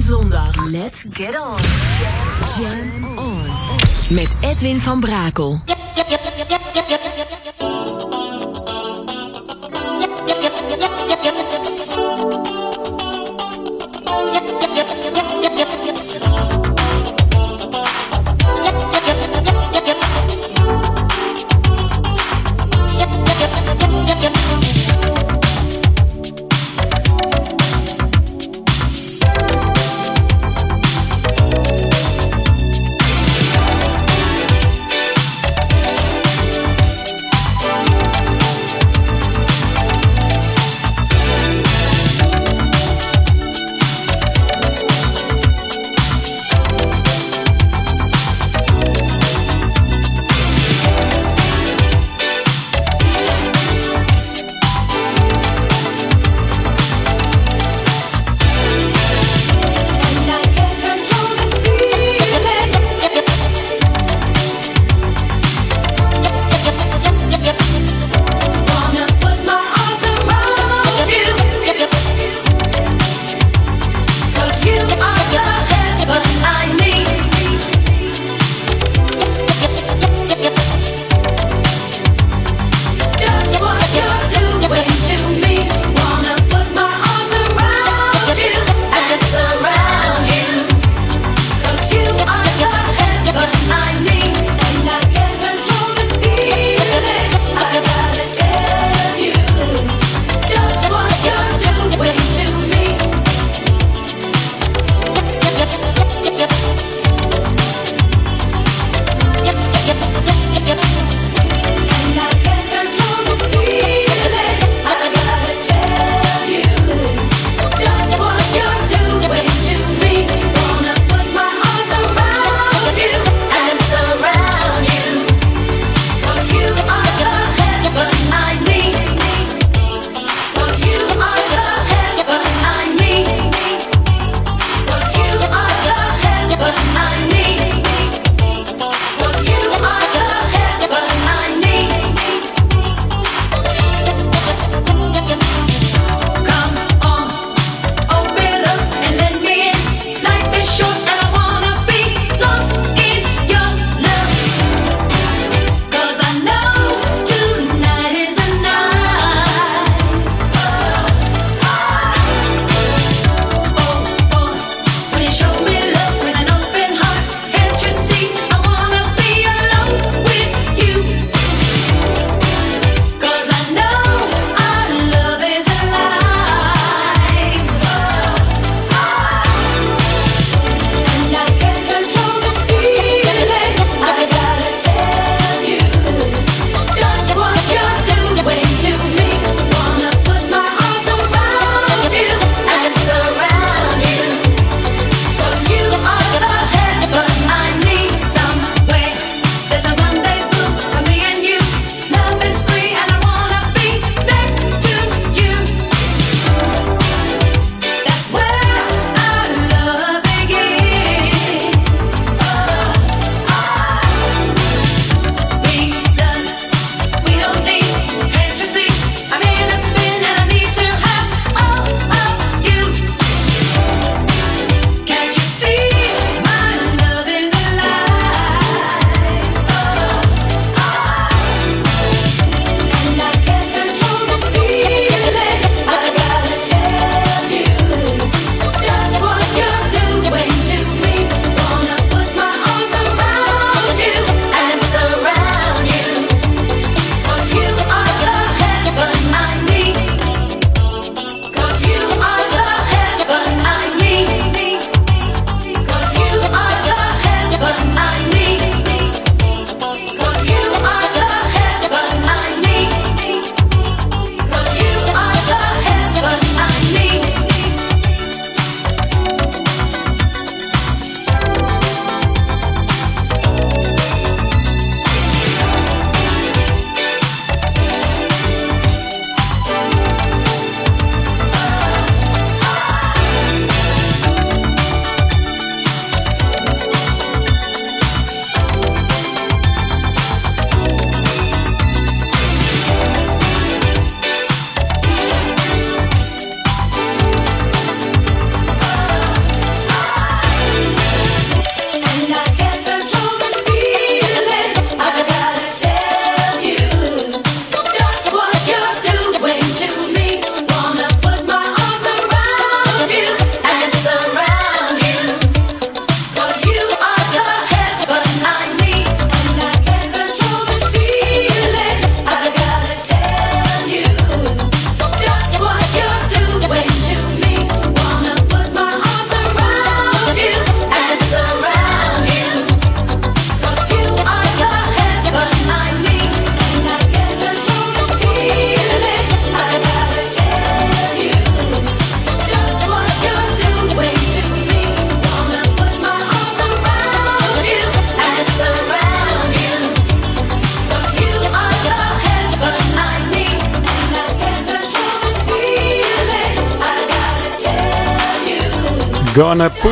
zondag. Let's get on. Jam on. Met Edwin van Brakel. Yep, yep, yep.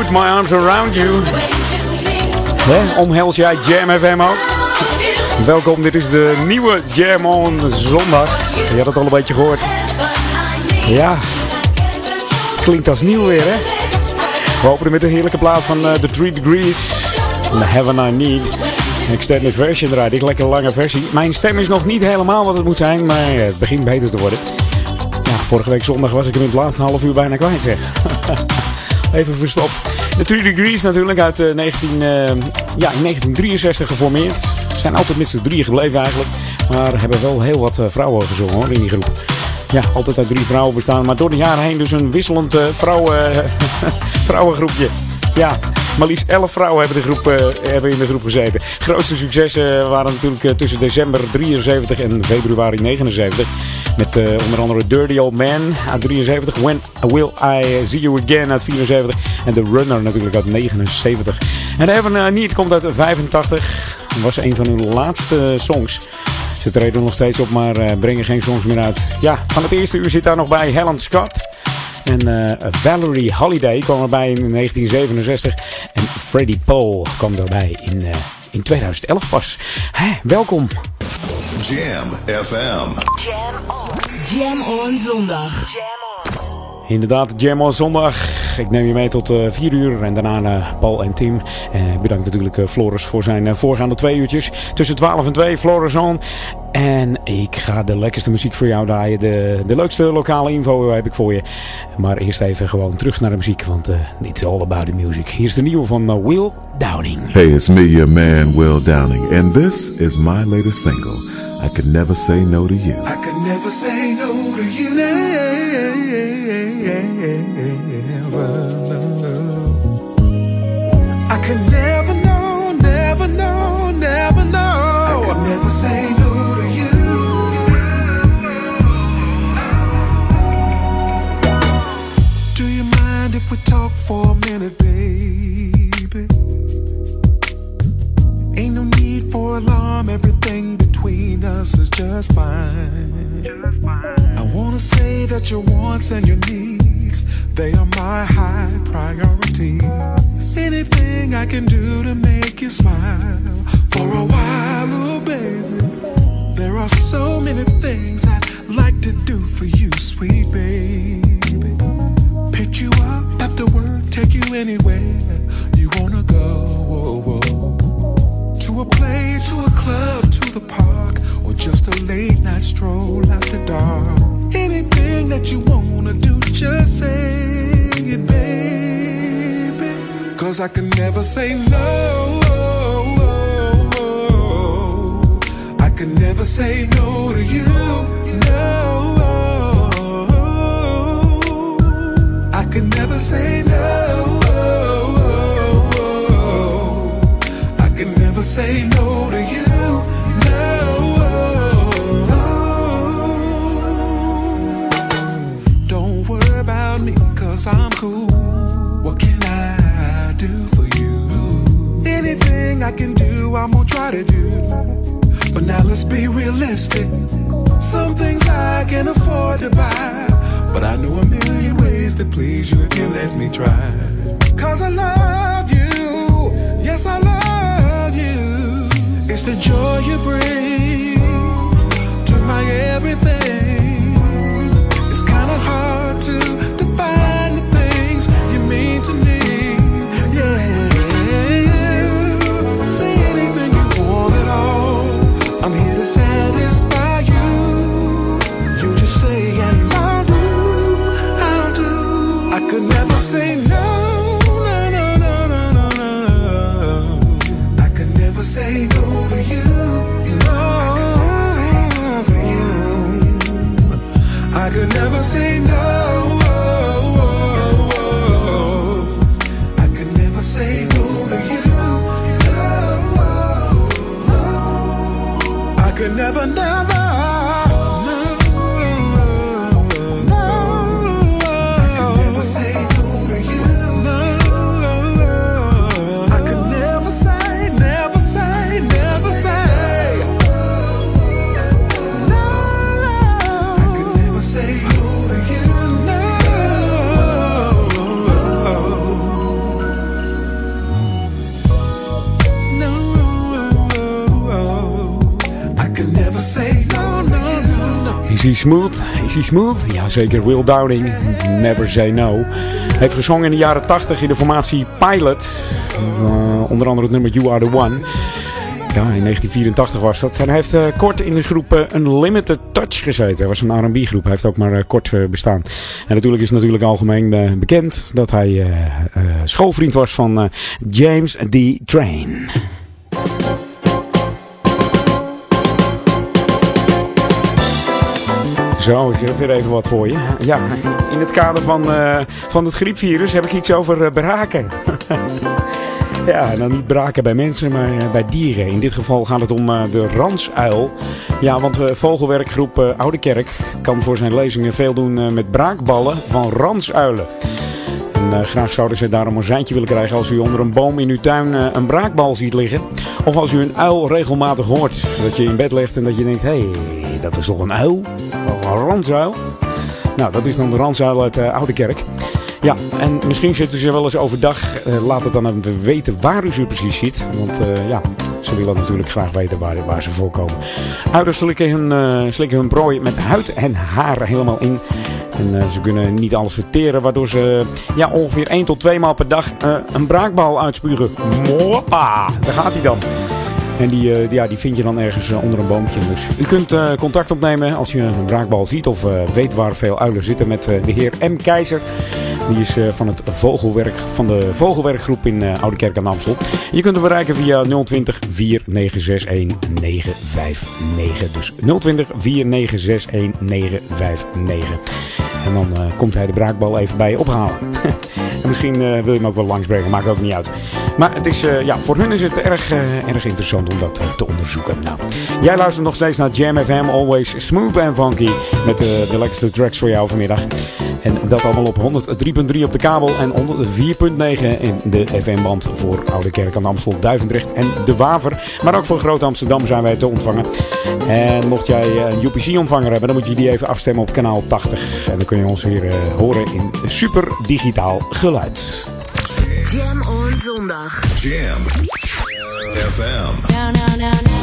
Put my arms around you. He, omhels jij Jam FM ook? Welkom, dit is de nieuwe Jam on zondag. Je had het al een beetje gehoord. Ja, klinkt als nieuw weer, hè? We openen met een heerlijke plaat van uh, The Three Degrees. The Heaven I Need. Extended version eruit. Ik lekker lange versie. Mijn stem is nog niet helemaal wat het moet zijn, maar het begint beter te worden. Ja, vorige week zondag was ik hem in het laatste half uur bijna kwijt, zeg. Even verstopt. De Three Degrees natuurlijk uit uh, 19, uh, ja, in 1963 geformeerd. Ze zijn altijd met z'n drieën gebleven eigenlijk. Maar hebben wel heel wat uh, vrouwen gezongen hoor, in die groep. Ja, altijd uit drie vrouwen bestaan. Maar door de jaren heen dus een wisselend vrouwen, vrouwengroepje. Ja, maar liefst 11 vrouwen hebben, de groep, uh, hebben in de groep gezeten. Grootste successen waren natuurlijk uh, tussen december 73 en februari 79. Met uh, onder andere Dirty Old Man uit 73. When Will I See You Again uit 74. En The Runner natuurlijk uit 79. En Heaven Need komt uit 85. Dat was een van hun laatste songs. Ze treden nog steeds op, maar brengen geen songs meer uit. Ja, van het eerste uur zit daar nog bij Helen Scott. En uh, Valerie Holiday kwam erbij in 1967. En Freddie Poe kwam erbij in, uh, in 2011 pas. Hè, welkom. Jam FM. Jam on. Jam on zondag. Inderdaad, Jam on zondag. Ik neem je mee tot uh, 4 uur en daarna uh, Paul en Tim. Uh, bedankt natuurlijk Floris voor zijn voorgaande twee uurtjes. Tussen 12 en 2, Floris on. En ik ga de lekkerste muziek voor jou draaien. De, de leukste lokale info heb ik voor je. Maar eerst even gewoon terug naar de muziek, want it's all about the music. Hier is de nieuwe van Will Downing. Hey, it's me, your man Will Downing. And this is my latest single. I could never say no to you. I could never say no alarm, everything between us is just fine. I wanna say that your wants and your needs, they are my high priority. Anything I can do to make you smile for a while, oh baby. There are so many things I'd like to do for you, sweet baby. Pick you up after work, take you anywhere you wanna go. To a play, to a club, to the park, or just a late night stroll after dark. Anything that you wanna do, just say it, baby. Cause I can never say no. I can never say no to you. No. I can never say no. Say no to you. No. Don't worry about me, I'm cool. What can I do for you? Anything I can do, I'm gonna try to do. But now let's be realistic. Some things I can afford to buy. But I know a million ways to please you if you let me try. Cause I love you. Yes, I love you. It's the joy you bring to my everything. It's kinda hard smooth? Jazeker, Will Downing. Never Say No. Heeft gezongen in de jaren 80 in de formatie Pilot. Uh, onder andere het nummer You Are The One. Ja, in 1984 was dat. En hij heeft uh, kort in de groep uh, Unlimited Touch gezeten. Dat was een R&B groep. Hij heeft ook maar kort bestaan. En natuurlijk is het natuurlijk algemeen bekend dat hij schoolvriend was van James D. Train. Zo, ik heb weer even wat voor je. Ja, in het kader van, uh, van het griepvirus heb ik iets over uh, braken. ja, dan niet braken bij mensen, maar uh, bij dieren. In dit geval gaat het om de ransuil. Ja, want vogelwerkgroep Oude Kerk kan voor zijn lezingen veel doen met braakballen van ransuilen. En graag zouden ze daarom een seintje willen krijgen als u onder een boom in uw tuin een braakbal ziet liggen. Of als u een uil regelmatig hoort. Dat je in bed ligt en dat je denkt, hé, hey, dat is toch een uil? Of een randzuil? Nou, dat is dan de randzuil uit uh, Oude Kerk. Ja, en misschien zitten ze wel eens overdag. Uh, laat het dan even weten waar u ze precies ziet. Want uh, ja, ze willen natuurlijk graag weten waar, waar ze voorkomen. Uiders slikken hun, slikken hun prooi met huid en haar helemaal in. En ze kunnen niet alles verteren, waardoor ze ja, ongeveer 1 tot 2 maal per dag een braakbal uitspugen. Moppa, daar gaat hij dan. En die, uh, ja, die vind je dan ergens uh, onder een boompje. Dus u kunt uh, contact opnemen als je een braakbal ziet of weet waar veel uilen zitten met de heer M. Keizer. Die is van, het vogelwerk, van de vogelwerkgroep in Oude Kerk aan Amstel. Je kunt hem bereiken via 020 4961 959. Dus 020 4961 959. En dan komt hij de braakbal even bij je ophalen. en misschien wil je hem ook wel langsbrengen, maakt ook niet uit. Maar het is, ja, voor hun is het erg, erg interessant om dat te onderzoeken. Nou, jij luistert nog steeds naar Jam FM, always smooth and funky. Met de, de lekkerste tracks voor jou vanmiddag. En dat allemaal op 103.3 op de kabel en 104.9 in de FM-band voor Oude Kerk aan Amstel, Duivendrecht en De Waver. Maar ook voor Groot Amsterdam zijn wij te ontvangen. En mocht jij een UPC-ontvanger hebben, dan moet je die even afstemmen op kanaal 80. En dan kun je ons weer uh, horen in super digitaal geluid. Jam on zondag. Jam FM. No, no, no, no.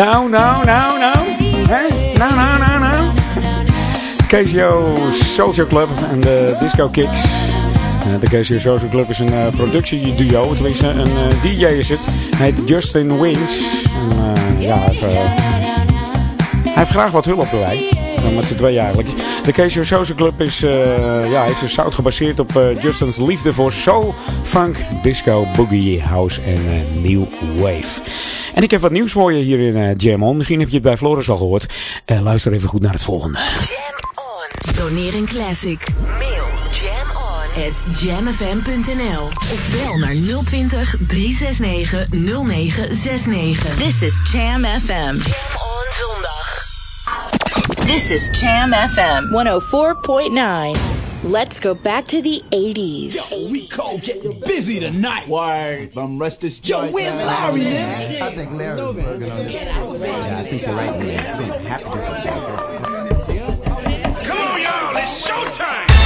Nou, nou, nou, nou. Hè? Nou, nou, nou, nou. KCO Social Club en de Disco Kicks. Eh, De KCO Social Club is een eh, productieduo. Tenminste, een eh, DJ is het. Hij heet Justin Wings. Ja, hij heeft, hij heeft graag wat hulp erbij. Met z'n twee eigenlijk. De KCO Social Club is, eh, ja, heeft zijn zout gebaseerd op Justin's liefde voor soul, funk, disco, boogie, house en eh, new wave. En ik heb wat nieuws voor je hier in eh, Jam On. Misschien heb je het bij Floris al gehoord. Eh, luister even goed naar het volgende. Doneer een classic. Mail jamon at jamfm.nl of bel naar 020 369 0969. This is Jam FM. Jam on zondag. This is Jam FM. 104.9. Let's go back to the 80s. Yo, we cold getting busy tonight. Word. Bum rest this Yo, where's. Larry, man? I think Larry's working on this. Yeah, I think you're right, man. We're gonna have to do something about this. Come on, y'all. It's showtime.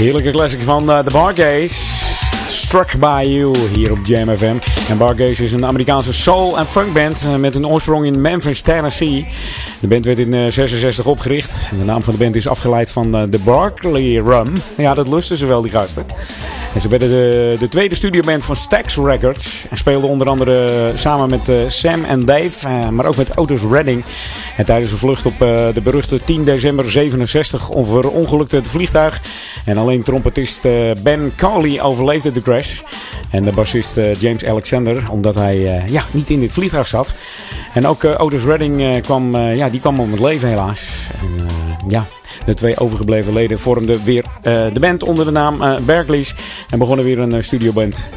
Heerlijke classic van eh, de Bargays. Struck By You hier op Jam FM. En Bargaze is een Amerikaanse soul- en funkband eh, met een oorsprong in Memphis, Tennessee. De band werd in 1966 opgericht. En de naam van de band is afgeleid van eh, de Barkley Rum. Ja, dat lusten ze wel, die gasten. En ze werden de, de tweede studioband van Stax Records. En speelden onder andere samen met eh, Sam en Dave, eh, maar ook met Otis Redding. En tijdens een vlucht op eh, de beruchte 10 december 67 verongelukte het vliegtuig. En alleen trompetist eh, Ben Cawley overleefde de crash. En de bassist eh, James Alexander, omdat hij eh, ja, niet in dit vliegtuig zat. En ook Otis Redding kwam, ja, die kwam om het leven helaas. En, ja, de twee overgebleven leden vormden weer de band onder de naam eh Berkeley's. En begonnen weer een studioband.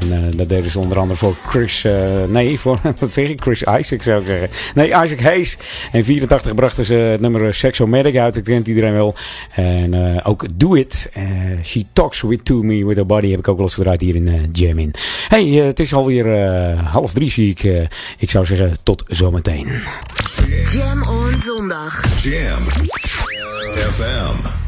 En eh, dat deden ze onder andere voor Chris, eh, nee, voor, wat zeg ik, Chris Isaac zou ik zeggen. Nee, Isaac Hayes. En 84 brachten ze het nummer Sexomatic uit, dat kent iedereen wel. En eh, ook Do It, eh, She Talks With To Me With Her Body, heb ik ook wel eens gedraaid hier in eh, Jam In. hey, eh, het is alweer eh, half drie zie ik. eh, ik zou zeggen, tot zometeen. Jam on zondag. Jam FM.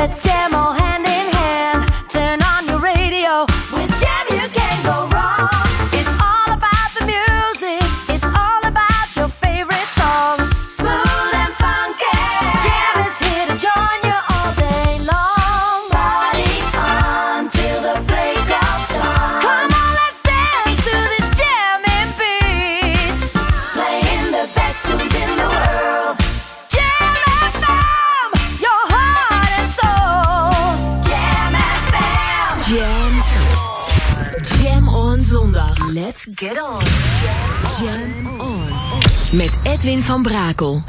Let's jam all hand. Met Edwin van Brakel.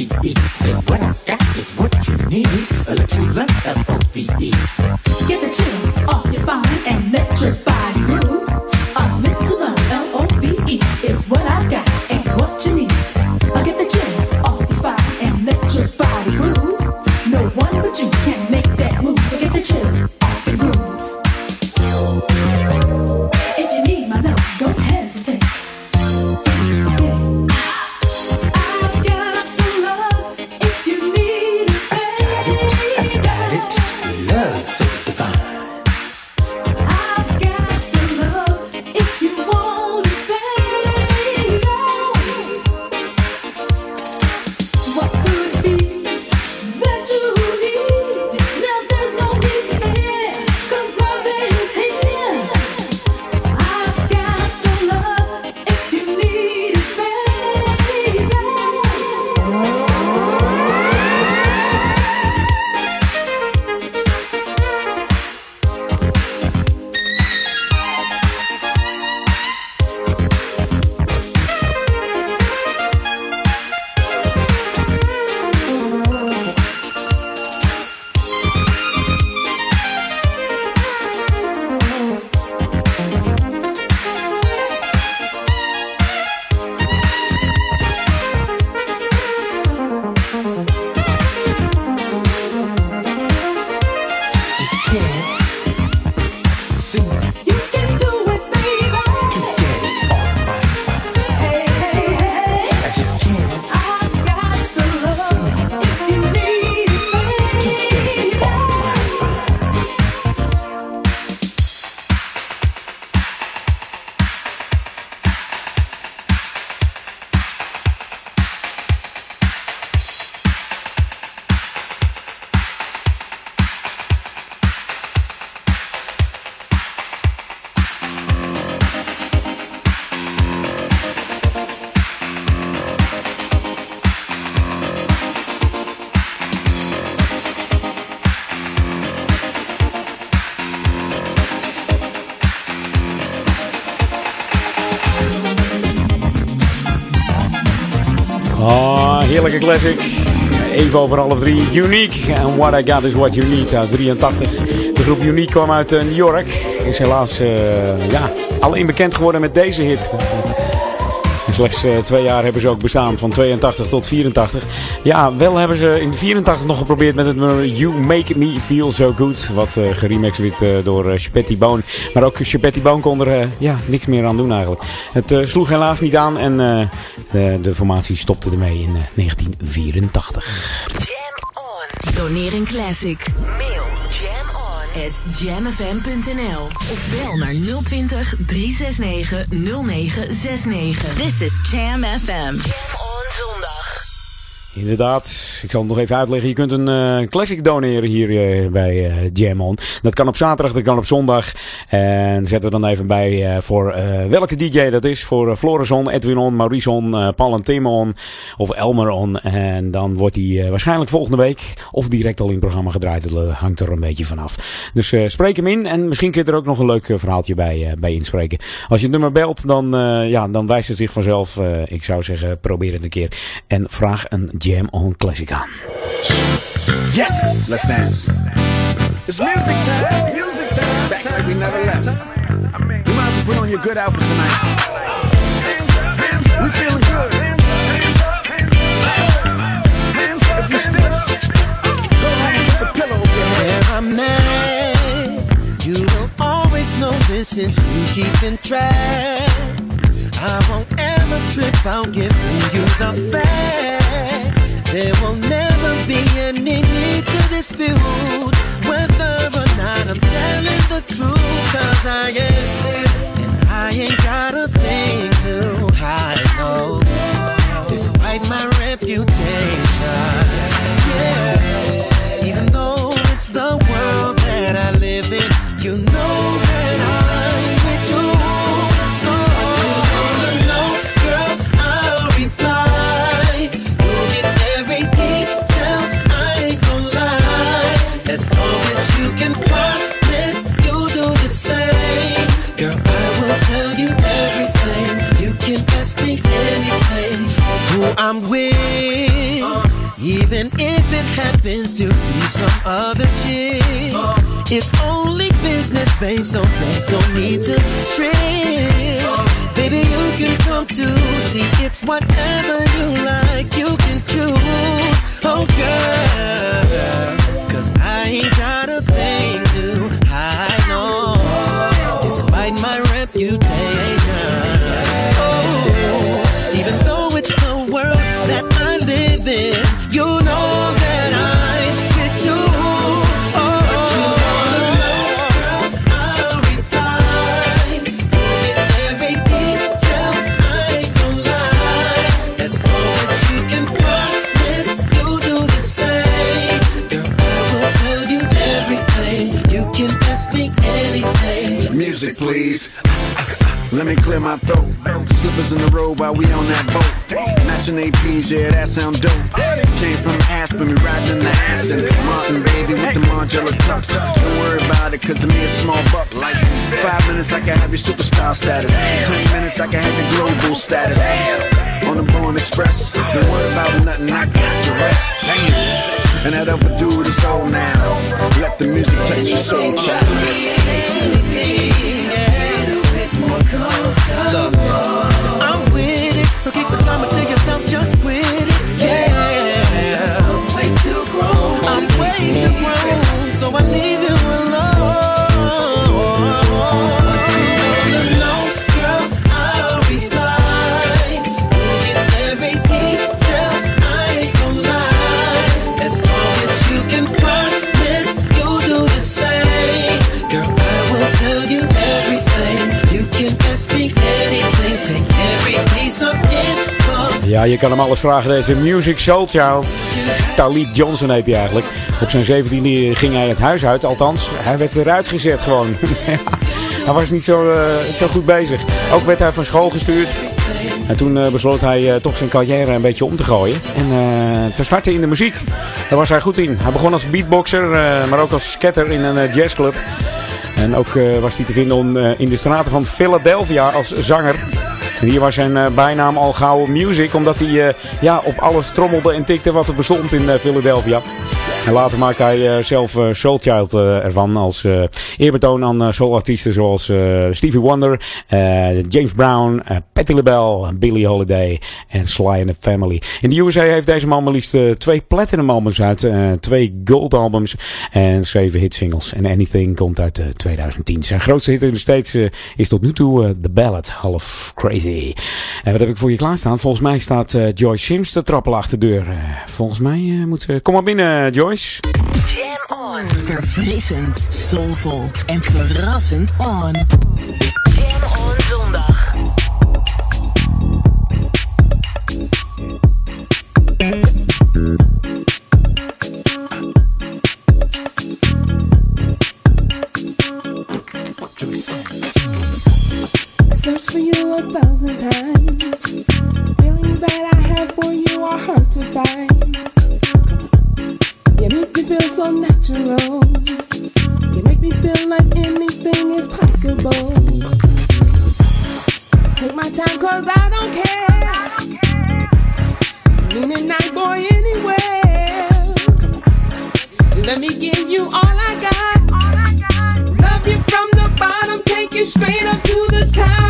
L-O-V-E. Say what I've got is what you need. A little love, L-O-V-E. Over half drie. Unique. And what I got is what you need. Uit 83. De groep Unique kwam uit eh, New York. Is helaas eh, ja, alleen bekend geworden met deze hit. Slechts eh, twee jaar hebben ze ook bestaan. Van 82 tot 84. Ja, wel hebben ze in 84 nog geprobeerd met het nummer You Make Me Feel So Good. Wat eh geremixed werd door uh, Chapetti Bone. Maar ook Chapetti Bone kon er ja, niks meer aan doen eigenlijk. Het sloeg helaas niet aan. En de, de formatie stopte ermee in eh, 1984. Doneer een classic. Mail jam at jamfm.nl of bel naar 020 369 0969. This is Jam FM. Inderdaad, ik zal het nog even uitleggen. Je kunt een eh, classic doneren hier eh, bij eh, Jam On. Dat kan op zaterdag, dat kan op zondag. En zet er dan even bij voor welke DJ dat is. Voor uh, Florison, Edwin On, Maurice On, Paul en Tim On of Elmer On. En dan wordt die waarschijnlijk volgende week of direct al in het programma gedraaid. Dat hangt er een beetje vanaf. Dus spreek hem in en misschien kun je er ook nog een leuk verhaaltje bij, bij inspreken. Als je het nummer belt, dan, ja, dan wijst het zich vanzelf. Ik zou zeggen, probeer het een keer. En vraag een Jam On Classic aan. Yes! Let's dance. It's music time. Music time. Back like we never left. You might as well put on your good outfit tonight. We feeling good. If you stiff, go home and put the pillow over your head. I'm at, you will always know this since you keeping track. I won't ever trip out giving you the facts. There will never be any need to dispute whether or not I'm telling the truth. Cause I am, and I ain't got a thing to hide, no. Despite my reputation, yeah. Even though it's the world that I live in, you know some other chick. It's only business, babe, so there's no need to trip. Baby, you can come to see it's whatever you like, you can choose. Oh, girl, cause I ain't got a Clear my throat. Slippers in the road while we on that boat. Matching APs, yeah, that sound dope. Came from Aspen, we riding in the Aston. Martin, baby, with the Margiela tux. Don't worry about it, cause to me it's small bucks. Like five minutes, I can have your superstar status. Ten minutes, I can have your global status. On the Born Express, don't worry about nothing, I got the rest. And that other dude is old now. Let the music touch your soul, child. Je kan hem alles vragen. Deze Music Soul Child. Talib Johnson heet hij eigenlijk. Op zijn 17e ging hij het huis uit. Althans, hij werd eruit gezet gewoon. Hij was niet zo, eh, zo goed bezig. Ook werd hij van school gestuurd. En toen eh, besloot hij eh, toch zijn carrière een beetje om te gooien. En eh, te starten in de muziek. Daar was hij goed in. Hij begon als beatboxer, maar ook als scatter in een jazzclub. En ook was hij te vinden om, in de straten van Philadelphia als zanger. Hier was zijn eh, bijnaam al gauw Music, omdat hij eh, ja, op alles trommelde en tikte wat er bestond in eh, Philadelphia. En later maakte hij zelf Soul Child eh, ervan als eerbetoon aan soulartiesten zoals Stevie Wonder, James Brown, Patti LaBelle, Billie Holiday en Sly and the Family. In de USA heeft deze man maar liefst twee platinum albums uit, twee gold albums en zeven hitsingles. En Anything komt uit eh, 2010. Zijn grootste hit in de States is tot nu toe The Ballad, Half Crazy. En wat heb ik voor je klaarstaan? Volgens mij staat eh, Joyce Sims te trappelen achter de deur. Eh, volgens mij eh, moet ze... Kom maar binnen, Joyce. Jam on. Soulvol en verrassend on. For you a thousand times. Feeling that I have for you are hard to find. You make me feel so natural. You make me feel like anything is possible. Take my time cause I don't care. Meaning night boy anywhere. Let me give you all I got. Love you from the bottom, take you straight up to the top.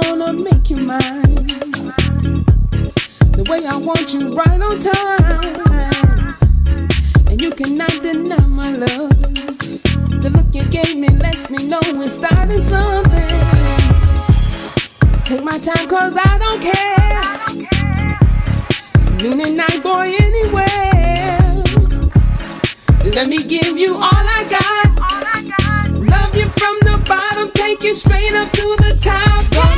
Gonna make you mine. The way I want you right on time. And you cannot deny my love. The look you gave me lets me know we're starting something. Take my time cause I don't care. Noon and night boy anywhere. Let me give you all I got. Love you from the bottom take you straight up to the top.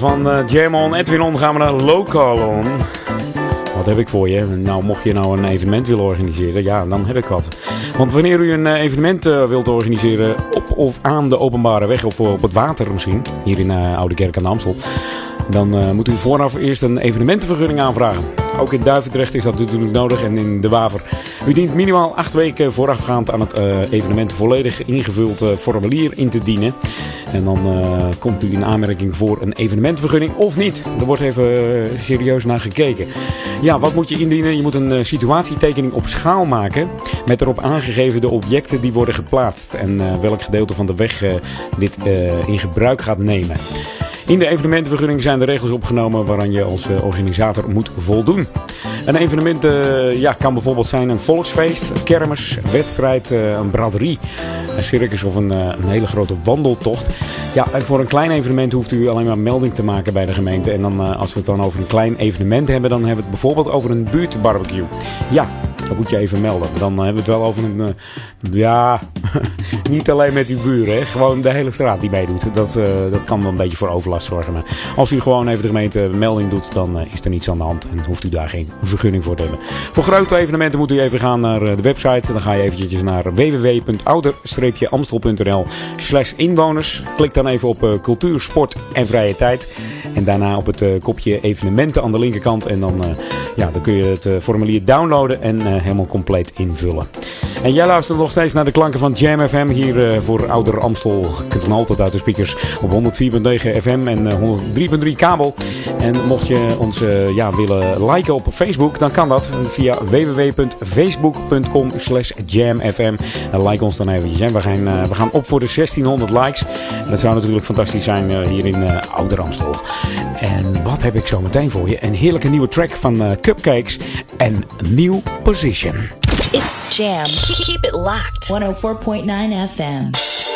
Van eh, Jam On, Edwin gaan we naar Local On. Wat heb ik voor je? Nou, mocht je nou een evenement willen organiseren, ja, dan heb ik wat. Want wanneer u een eh, evenement eh, wilt organiseren op of aan de openbare weg of op het water misschien, hier in eh, Oude Kerk aan de Amstel, dan eh, moet u vooraf eerst een evenementenvergunning aanvragen. Ook in Duivendrecht is dat natuurlijk nodig en in De Waver. U dient minimaal acht weken voorafgaand aan het eh, evenement volledig ingevuld eh, formulier in te dienen. En dan eh, komt u in aanmerking voor een evenementvergunning of niet. Er wordt even eh, serieus naar gekeken. Ja, wat moet je indienen? Je moet een eh, situatietekening op schaal maken. Met erop aangegeven de objecten die worden geplaatst. En welk gedeelte van de weg dit in gebruik gaat nemen. In de evenementenvergunning zijn de regels opgenomen waaraan je als eh, organisator moet voldoen. Een evenement eh, ja, kan bijvoorbeeld zijn een volksfeest, kermis, een wedstrijd, eh, een braderie, een circus of een, een hele grote wandeltocht. Ja, voor een klein evenement hoeft u alleen maar melding te maken bij de gemeente. En dan, als we het dan over een klein evenement hebben, dan hebben we het bijvoorbeeld over een buurtbarbecue. Ja, dat moet je even melden. Dan hebben we het wel over een, eh, ja, niet alleen met uw buren, hè. gewoon de hele straat die meedoet. Dat, eh, dat kan wel een beetje voor overlast zorgen. Maar als u gewoon even de gemeente melding doet, dan eh, is er niets aan de hand en hoeft u daar geen vergunning voor te hebben. Voor grote evenementen moet u even gaan naar eh, de website. Dan ga je eventjes naar www.ouder-amstel.nl slash inwoners. Klik dan even op eh, cultuur, sport en vrije tijd. En daarna op het eh, kopje evenementen aan de linkerkant. En dan, eh, ja, dan kun je het eh, formulier downloaden en eh, helemaal compleet invullen. En jij luistert nog steeds naar de klanken van Jam FM hier eh, voor Ouder Amstel. Dan altijd uit de speakers op 104.9 FM en eh, 103.3 kabel. En mocht je ons eh, ja, willen liken op Facebook, dan kan dat via www.facebook.com slash jamfm. Like ons dan eventjes. En we gaan, eh, we gaan op voor de 1600 likes. Dat zou natuurlijk fantastisch zijn eh, hier in eh, Ouder Amstel. En wat heb ik zo meteen voor je? Een heerlijke nieuwe track van eh, Cupcakes en New Position. It's Jam. Keep it locked. 104.9 FM.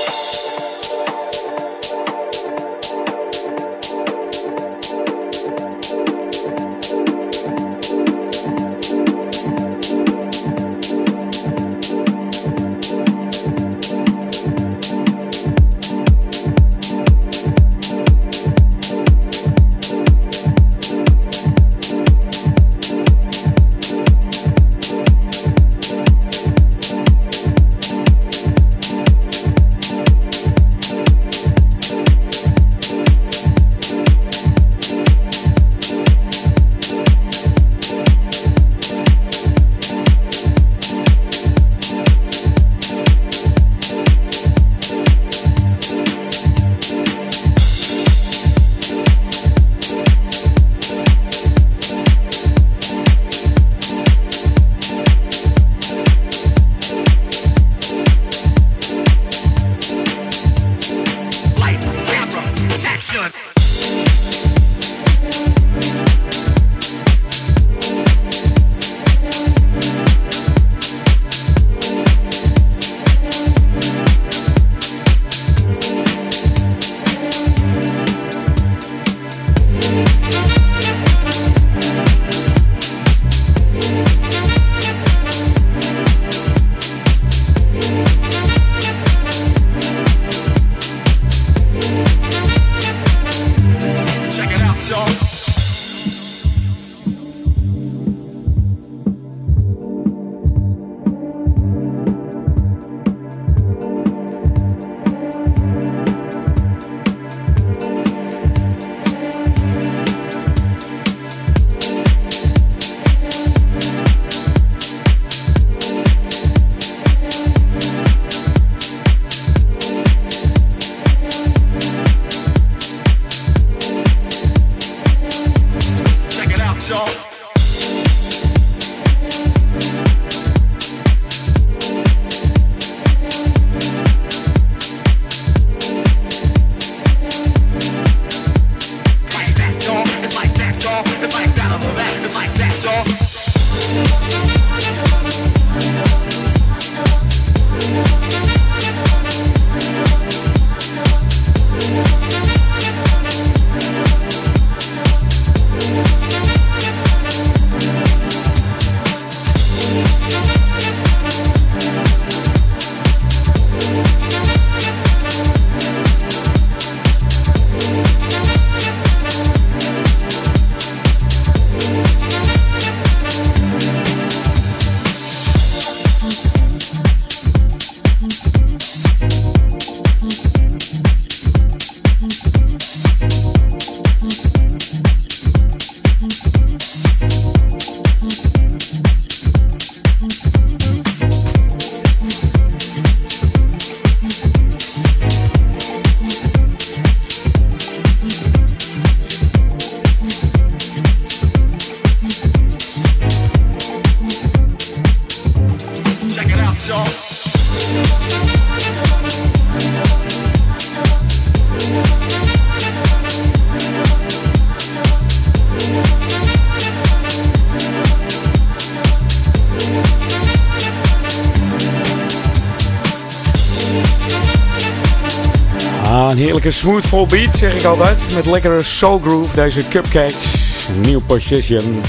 Een heerlijke smoothful beat, zeg ik altijd. Met lekkere soul groove, deze cupcakes. New Position.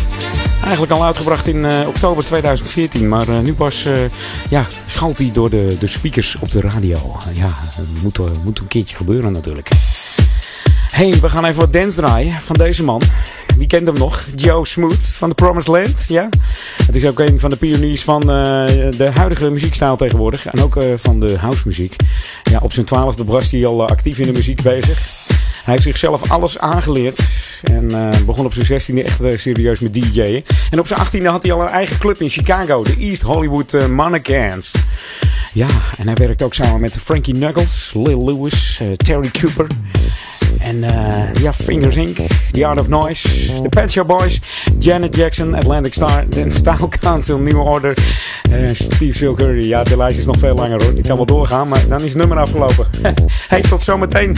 Eigenlijk al uitgebracht in eh, oktober 2014. Maar eh, nu pas eh, ja, schalt hij door de, de speakers op de radio. ja, moet, moet een keertje gebeuren natuurlijk. hey, we gaan even wat dance draaien van deze man. Wie kent hem nog? Joe Smoot van The Promised Land. Ja? Het is ook een van de pioniers van de huidige muziekstijl tegenwoordig. En ook van de housemuziek. Ja, op zijn twaalfde was hij al actief in de muziek bezig. Hij heeft zichzelf alles aangeleerd. En eh, begon op zijn 16e echt eh, serieus met DJ'en. En op zijn 18e had hij al een eigen club in Chicago. De East Hollywood uh. Ja, en hij werkt ook samen met Frankie Knuckles, Lil Lewis, Terry Cooper. En eh, ja, Fingers Inc., The Art of Noise, The Pet Shop Boys, Janet Jackson, Atlantic Star, The Style Council, New Order, eh, Steve Phil Curry. Ja, de lijst is nog veel langer hoor. Ik kan wel doorgaan, maar dan is het nummer afgelopen. hey, tot zometeen.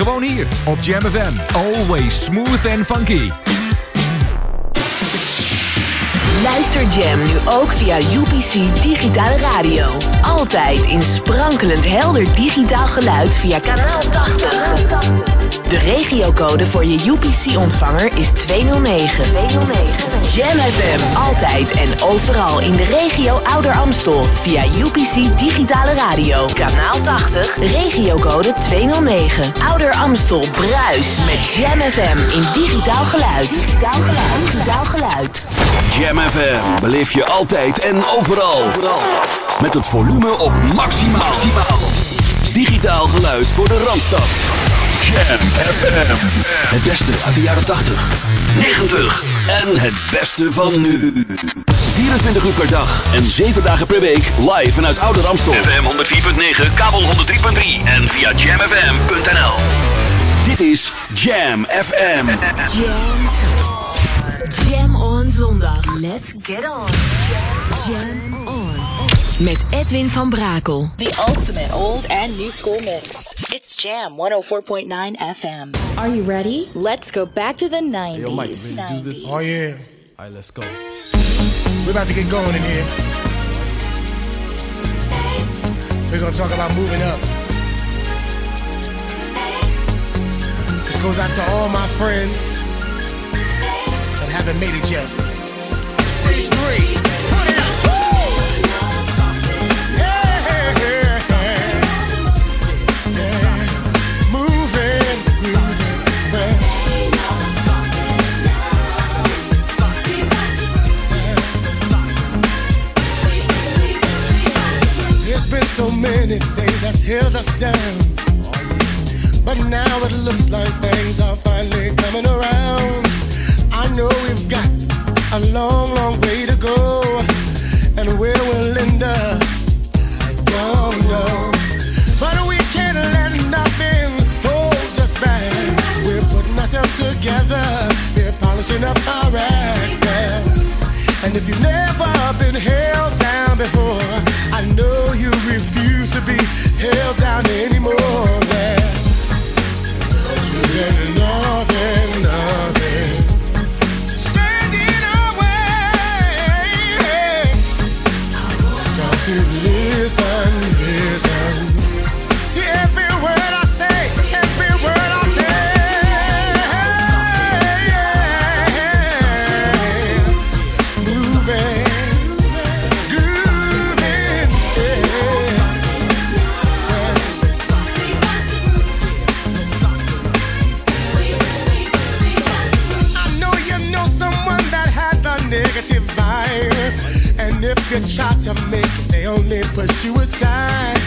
Gewoon hier op Jam FM. Always smooth and funky. Luister Jam nu ook via UPC Digitale Radio. Altijd in sprankelend helder digitaal geluid via kanaal 80. De regiocode voor je UPC-ontvanger is 209. 209. Jam FM, altijd en overal in de regio Ouder Amstel via UPC Digitale Radio. Kanaal 80, regiocode 209. Ouder Amstel bruis met Jam FM in digitaal geluid. Digitaal geluid. Digitaal geluid. Jam FM beleef je altijd en overal. Met het volume op maximaal. Digitaal geluid voor de Randstad. Jam FM. Het beste uit de jaren 80, 90 en het beste van nu. 24 uur per dag en 7 dagen per week live vanuit Oude Ramstel. FM 104.9, kabel 103.3 en via jamfm.nl. Dit is Jam FM. Jam. Jam on zondag. Let's get on. Jam on. Met Edwin van Brakel. The ultimate old and new school mix. It's Jam 104.9 FM. Are you ready? Let's go back to the 90s. Yo, Mike, you ready to do this? 90s. Oh, yeah. All right, let's go. We're about to get going in here. We're going to talk about moving up. This goes out to all my friends that haven't made it yet. So many things that's held us down. But now it looks like things are finally coming around. I know we've got a long, long way to go. And where we'll end up, I don't know. But we can't let nothing hold us back. We're putting ourselves together. We're polishing up our act now. And if you've never been held it, they only push you aside.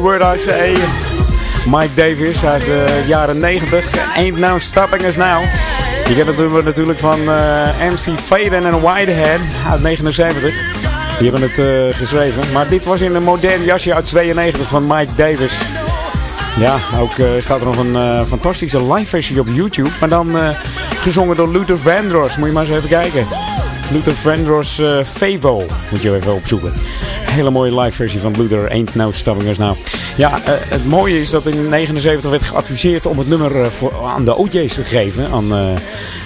Word I say. Mike Davis uit de jaren 90. Ain't no stopping us now. Je kent het natuurlijk van eh, MC Faden en Whitehead uit 79. Die hebben het eh, geschreven. Maar dit was in een modern jasje uit 92 van Mike Davis. Ja, ook eh, staat er nog een eh, fantastische live versie op YouTube. Maar dan eh, gezongen door Luther Vandross. Moet je maar eens even kijken. Luther Vandross eh Favo. Moet je even opzoeken. Hele mooie live versie van Luther Ain't No Stopping Us Now. Ja, eh, het mooie is dat in 79 werd geadviseerd om het nummer eh, voor, aan de OJ's te geven. Aan eh,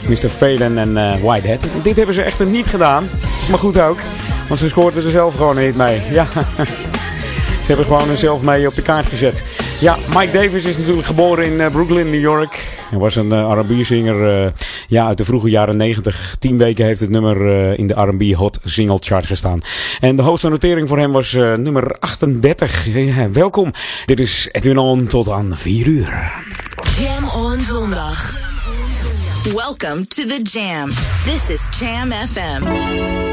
Mr. Phelan en eh, Whitehead. Dit hebben ze echter niet gedaan. Maar goed ook. Want ze scoorden er zelf gewoon niet mee. Ja. Ze hebben gewoon er zelf mee op de kaart gezet. Ja, Mike Davis is natuurlijk geboren in Brooklyn, New York. Hij was een uh, R&B-zinger ja, uit de vroege jaren 90. Tien weken heeft het nummer eh, in de R&B Hot Single Chart gestaan. En de hoogste notering voor hem was eh, nummer 38. Ja, welkom, dit is Edwin On tot aan 4 uur. Jam on zondag. Welcome to the Jam. This is Jam FM.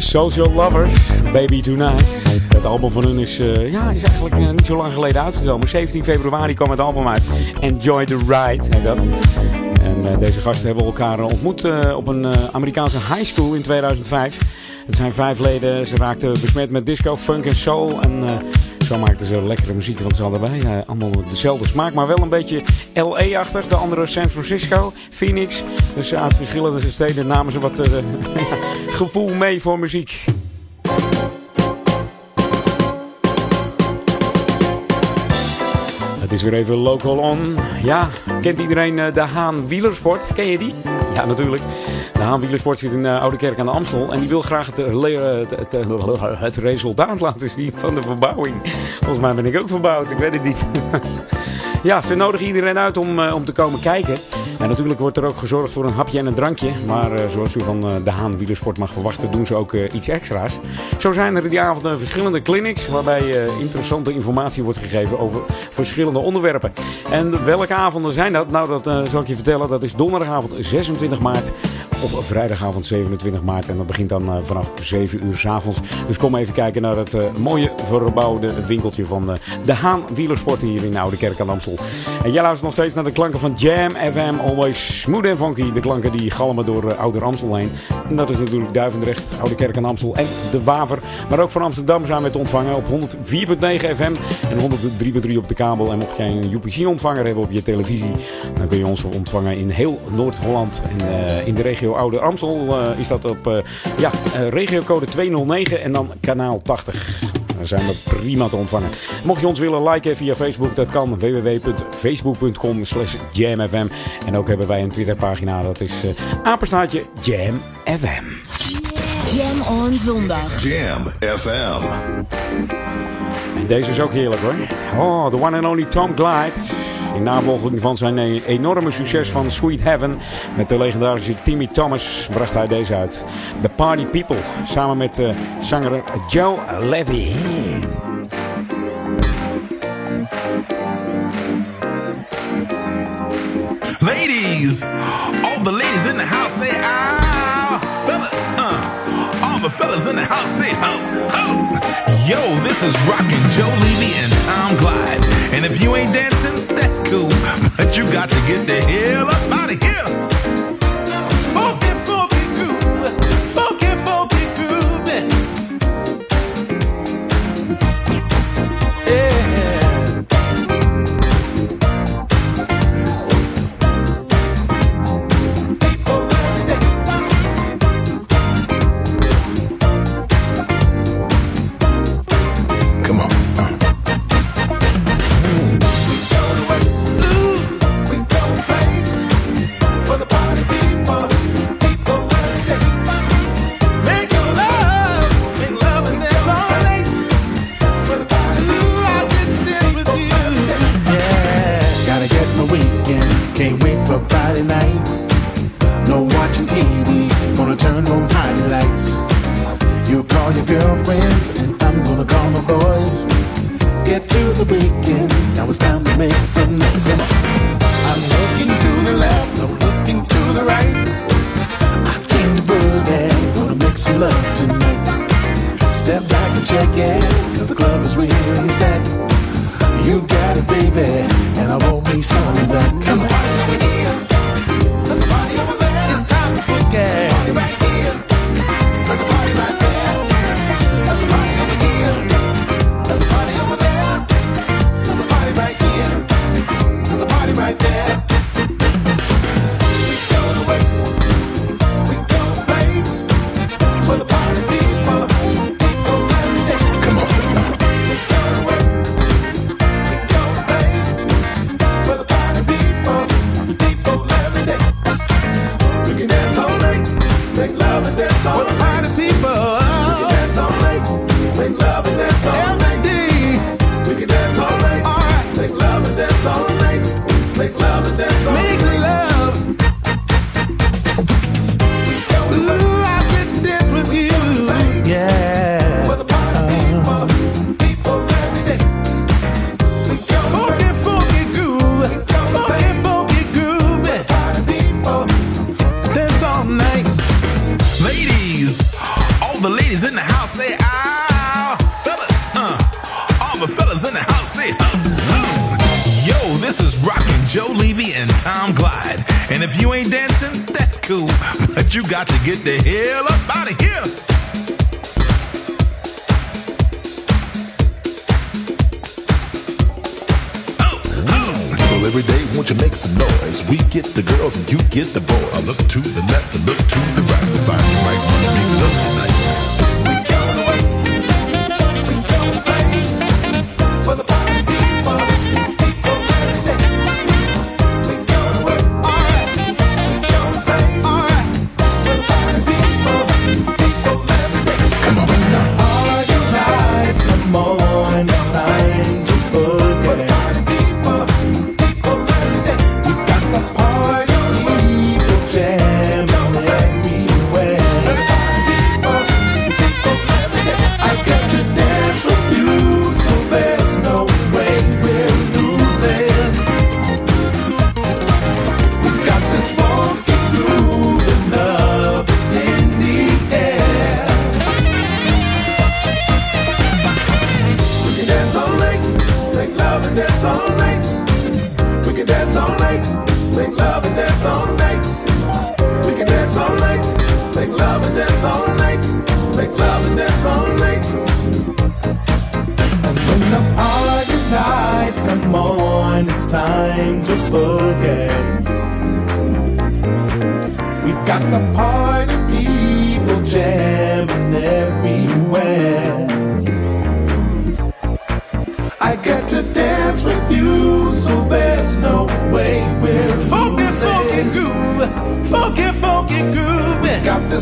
Social Lovers, Baby Tonight. Het album van hun is, eh, ja, is eigenlijk eh, niet zo lang geleden uitgekomen. 17 februari kwam het album uit. Enjoy the Ride heet dat. En eh, deze gasten hebben elkaar ontmoet op een Amerikaanse high school in 2005. Het zijn vijf leden. Ze raakten besmet met disco, funk en soul. En zo maakten ze lekkere muziek, want ze hadden bij. allemaal dezelfde smaak, maar wel een beetje LA-achtig. De andere San Francisco, Phoenix. Dus uit verschillende steden namen ze wat gevoel mee voor muziek. Het is weer even local on. Ja, kent iedereen eh, de Haan Wielersport? Ken je die? Ja, natuurlijk. De Haan Wielersport zit in uh, Oude Kerk aan de Amstel. En die wil graag het, le- het, het, het resultaat laten zien van de verbouwing. Volgens mij ben ik ook verbouwd, ik weet het niet. Ja, ze nodigen iedereen uit om, eh, om te komen kijken. En natuurlijk wordt er ook gezorgd voor een hapje en een drankje. Maar eh, zoals u van eh, de Haan Wielersport mag verwachten, doen ze ook eh, iets extra's. Zo zijn er die avond verschillende clinics waarbij interessante informatie wordt gegeven over verschillende onderwerpen. En welke avonden zijn dat? Nou, dat zal ik je vertellen. Dat is donderdagavond 26 maart of vrijdagavond 27 maart. En dat begint dan eh, vanaf 7 uur s avonds. Dus kom even kijken naar het eh, mooie verbouwde winkeltje van eh, de Haan Wielersport hier in Oude Kerk aan Amstel. En jij luistert nog steeds naar de klanken van Jam FM. Always smooth en funky. De klanken die galmen door Ouder Amstel heen. En dat is natuurlijk Duivendrecht, Oude Kerk aan Amstel en de Waver. Maar ook van Amsterdam zijn we te ontvangen op 104.9 FM en 103.3 op de kabel. En mocht jij een UPC-ontvanger hebben op je televisie, dan kun je ons ontvangen in heel Noord-Holland. En in de regio Ouder Amstel uh, is dat op uh, ja, regiocode 209 en dan kanaal 80. Dan zijn we prima te ontvangen. Mocht je ons willen liken via Facebook, dat kan www.facebook.com slash jamfm. En ook hebben wij een Twitterpagina, dat is uh, apenstaatje jamfm. Jam on zondag. Jam FM. Deze is ook heerlijk hoor. Oh, the one and only Tom Glide. In navolging van zijn enorme succes van Sweet Heaven met de legendarische Timmy Thomas bracht hij deze uit. The Party People, samen met uh, zanger Joe Levy. Ladies, all the ladies in the house say ah, fellas, uh, all the fellas in the house say ho. Yo, this is Rockin' Joe Levy and Tom Glide, and if you ain't dancing, that's cool, but you got to get the hell up out of here.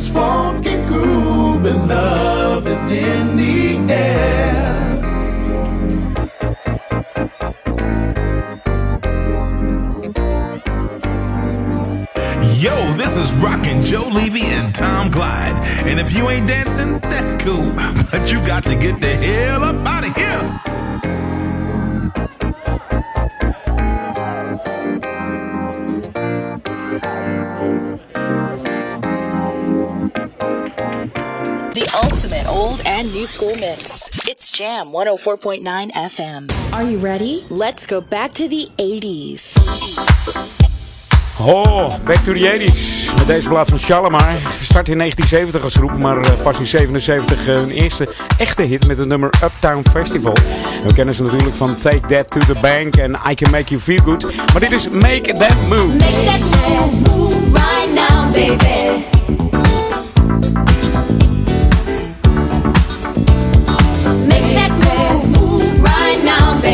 for Jam 104.9 FM. Are you ready? Let's go back to the 80s. Oh, back to the 80s. Met deze plaat van Shalimar. Start in 1970 als groep, maar eh, pas in 77 eh, hun eerste echte hit met het nummer Uptown Festival. We kennen ze natuurlijk van Take That to the Bank en I Can Make You Feel Good. Maar dit is Make That Move. Make that move right now, baby.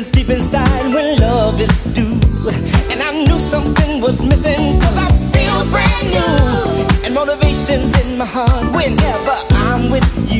feelings deep inside when love is due. And I knew something was missing cause I feel brand new. And motivation's in my heart whenever I'm with you.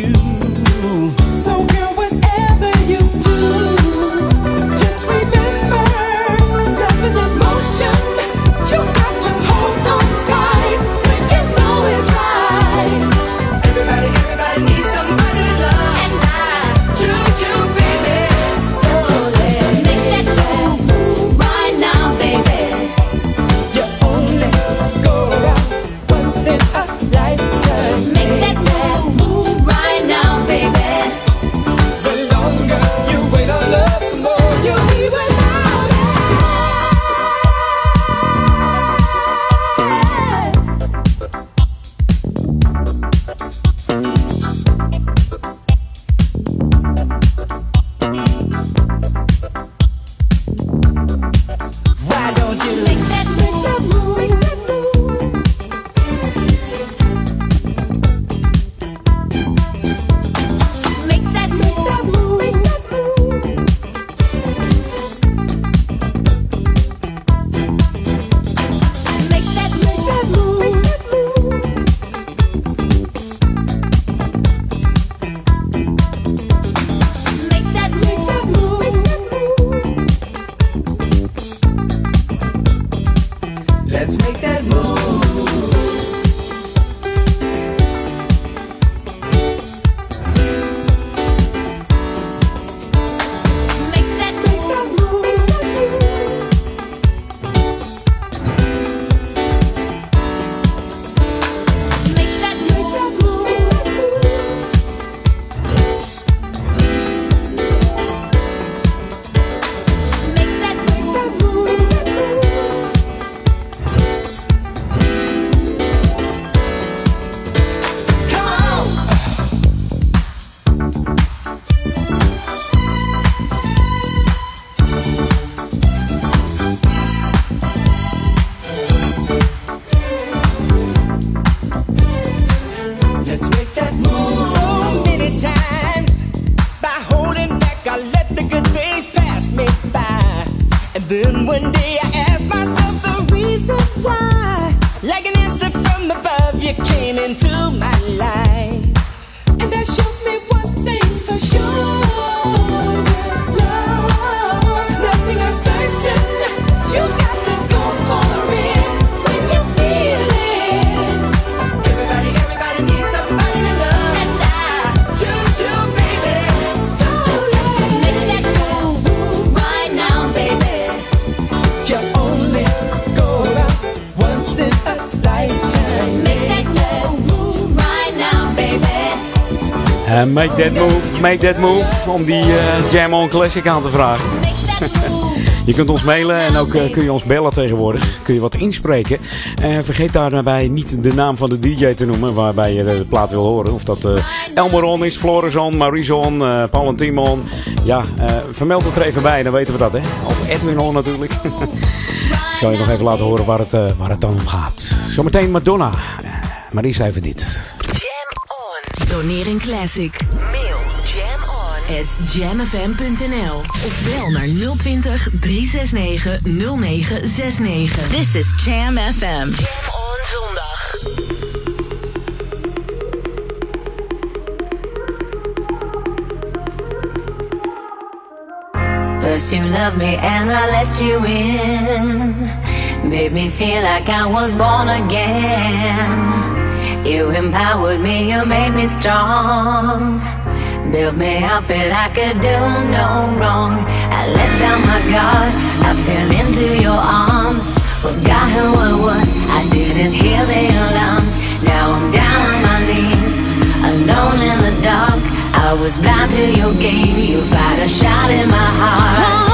Make that move, make that move. Om die eh, Jam On Classic aan te vragen. Je kunt ons mailen en ook eh, kun je ons bellen tegenwoordig. Kun je wat inspreken. Eh, vergeet daarbij niet de naam van de DJ te noemen waarbij je de plaat wil horen. Of dat eh Elmeron is, Florizon, Marison, eh Paul en Timon. Ja, vermeld het er even bij, dan weten we dat hè. Of Edwin natuurlijk. Ik zal je nog even laten horen waar het, waar het dan om gaat. Zometeen Madonna. Maar eerst even dit. Een classic. Mail jamon at jamfm.nl of bel naar 020 369 0969. This is Jam FM. Jam on zondag. First you loved me and I let you in. Made me feel like I was born again. You empowered me, you made me strong. Built me up and I could do no wrong. I let down my guard, I fell into your arms. Forgot who I was, I didn't hear the alarms. Now I'm down on my knees, alone in the dark. I was blind to your game, you fired a shot in my heart.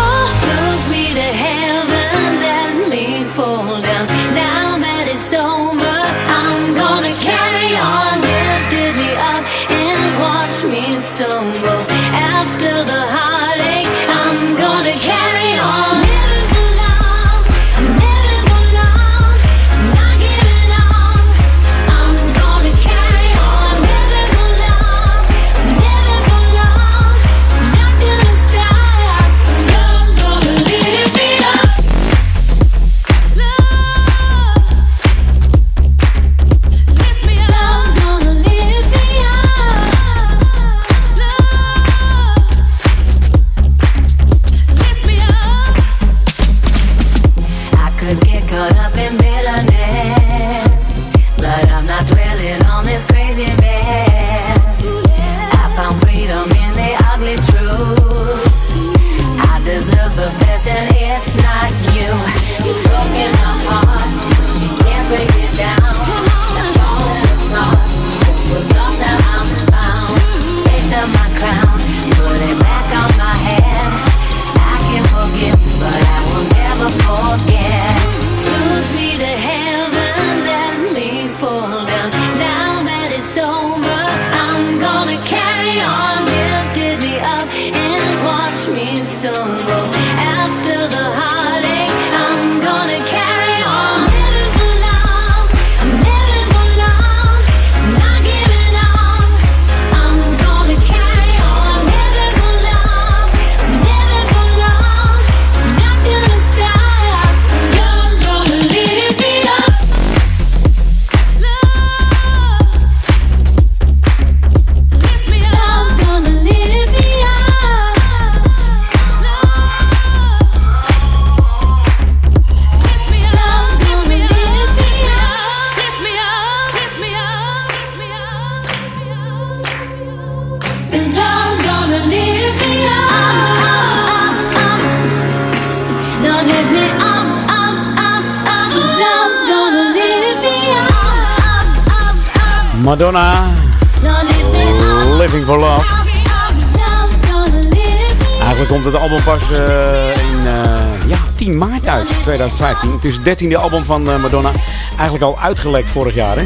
Is het 13e album van eh, Madonna. Eigenlijk al uitgelekt vorig jaar, hè?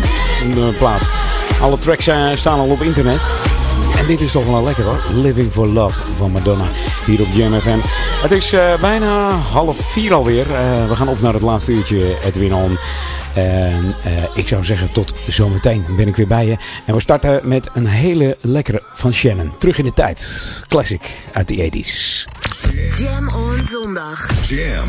De plaat. Alle tracks eh, staan al op internet. En dit is toch wel lekker hoor. Living for Love van Madonna. Hier op Jam FM. Het is eh, bijna half vier alweer. Eh, we gaan op naar het laatste uurtje Edwin On. En eh, ik zou zeggen tot zometeen ben ik weer bij je. En we starten met een hele lekkere van Shannon. Terug in de tijd. Classic uit de 80s. Jam on zondag. Jam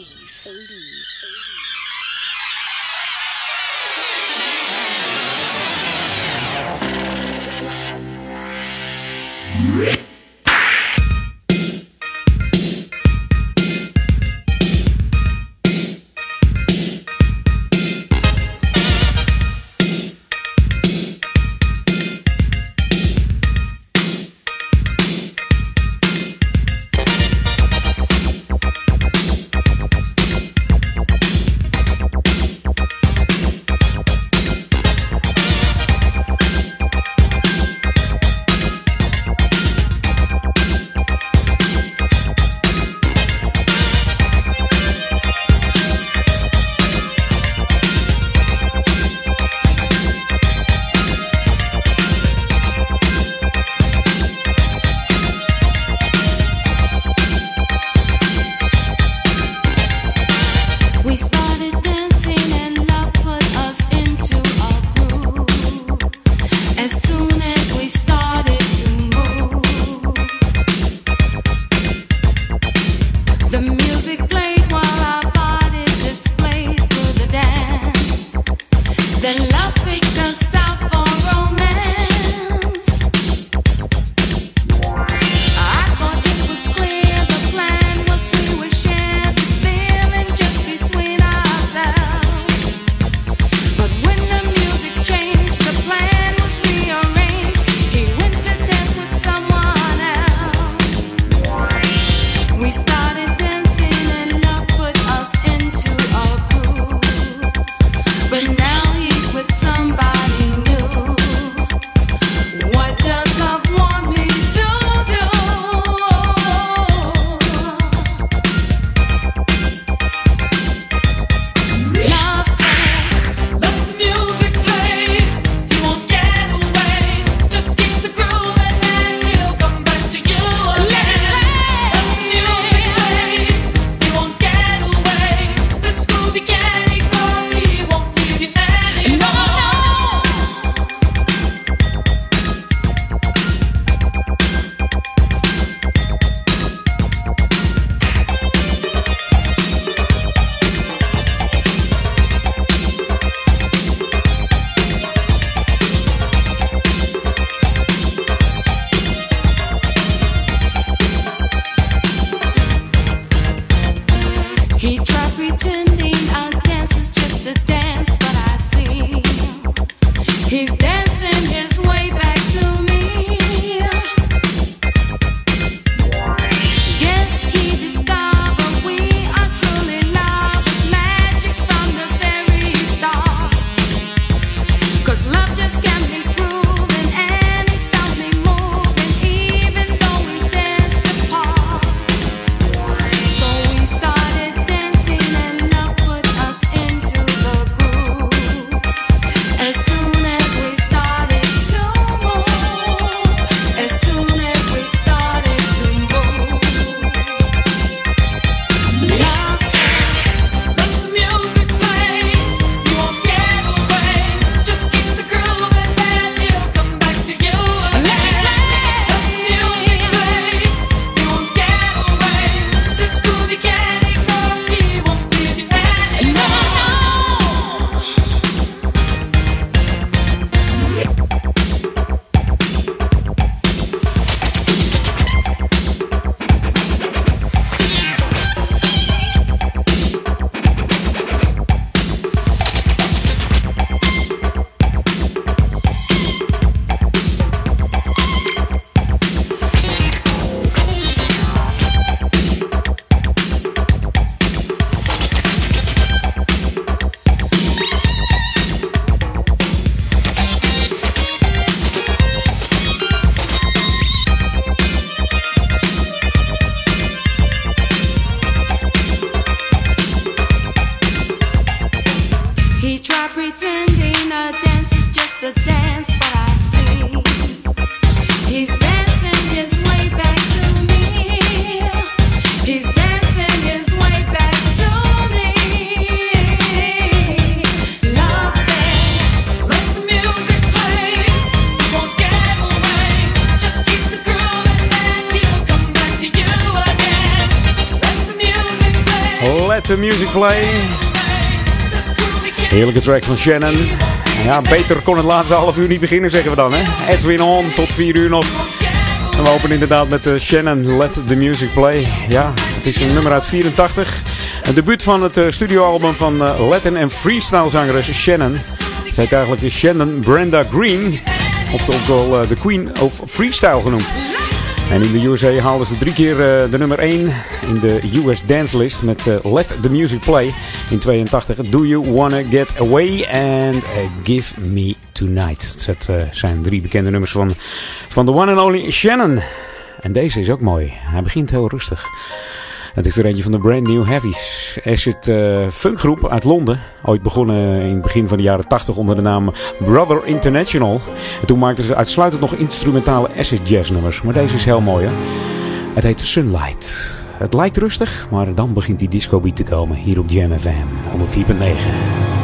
Van Shannon. Ja, beter kon het laatste half uur niet beginnen, zeggen we dan. Hè? Edwin On tot 4 uur nog. We openen inderdaad met eh, Shannon Let the Music Play. Ja, het is een nummer uit 84. Een debuut van het eh, studioalbum van eh, Latin en freestyle zangeres Shannon. Zij heet eigenlijk Shannon Brenda Green. Of ook wel de Queen of Freestyle genoemd. En in de USA haalden ze drie keer de nummer 1 in de US Dance List met Let the Music Play in 82. Do You Wanna Get Away and eh, Give Me Tonight. Dat eh, zijn drie bekende nummers van, van de one and only Shannon. En deze is ook mooi. Hij begint heel rustig. Het is er eentje van de Brand New Heavies. Acid uh, funkgroep uit Londen. Ooit begonnen in het begin van de jaren 80 onder de naam Brother International. En toen maakten ze uitsluitend nog instrumentale acid jazz nummers. Maar deze is heel mooi hè. Het heet Sunlight. Het lijkt rustig, maar dan begint die disco beat te komen. Hier op Jam FM 104.9.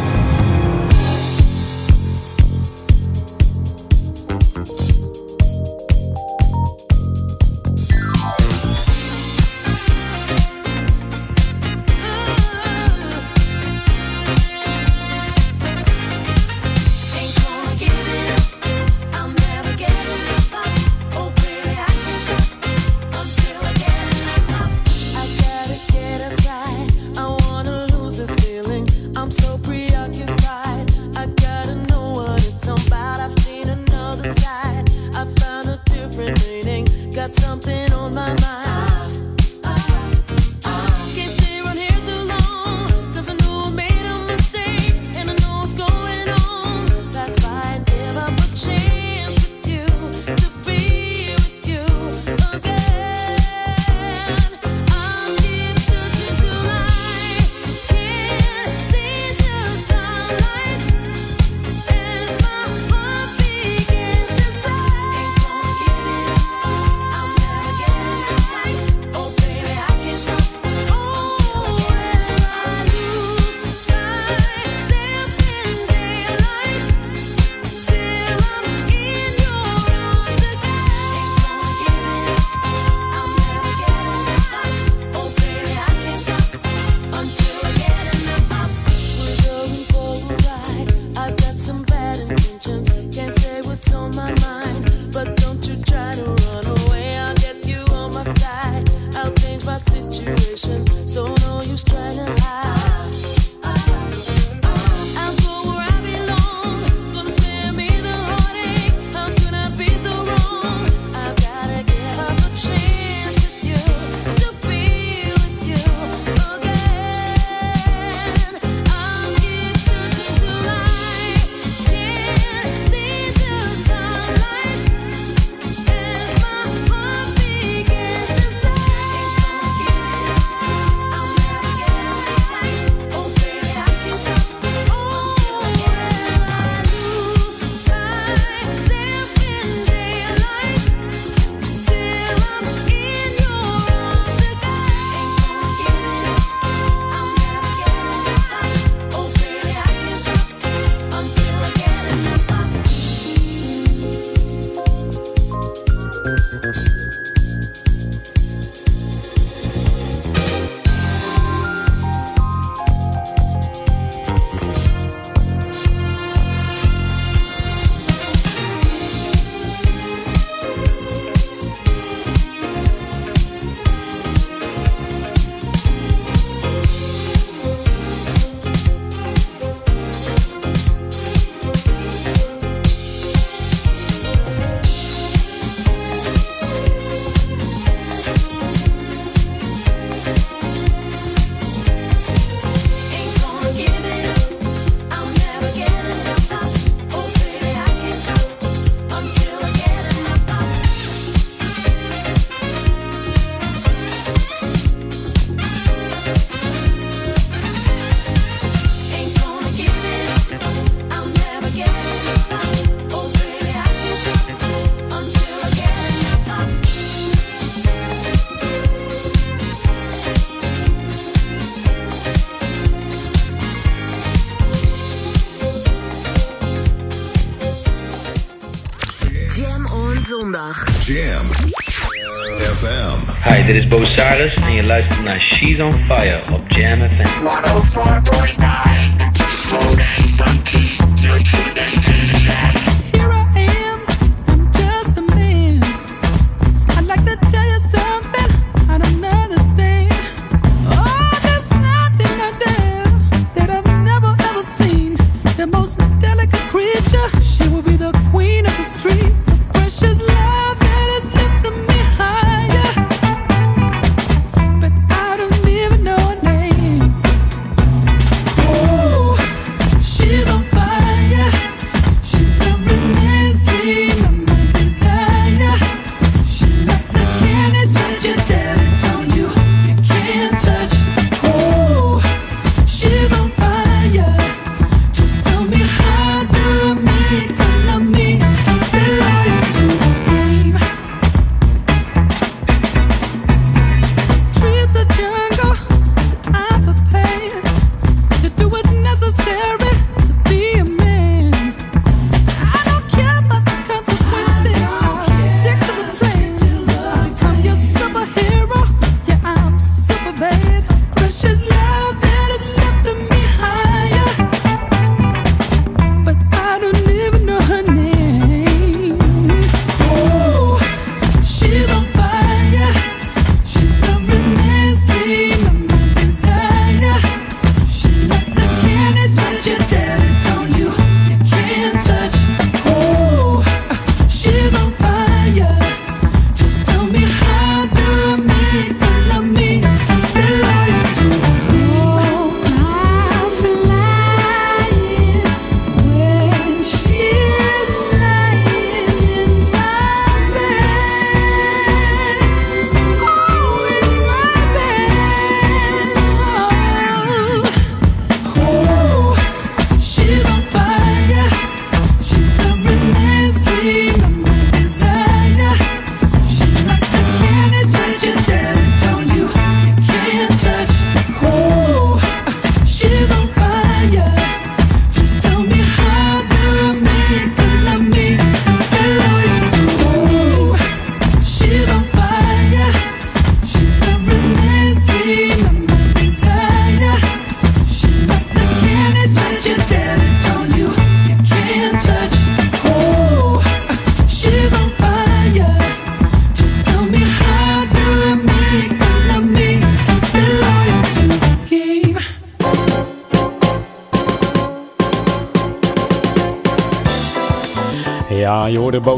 Jam on zondag. Jam. FM. Hi, dit is Bo Cyrus en je luistert naar She's on Fire op Jam FM. 104.9, just slow down, funky,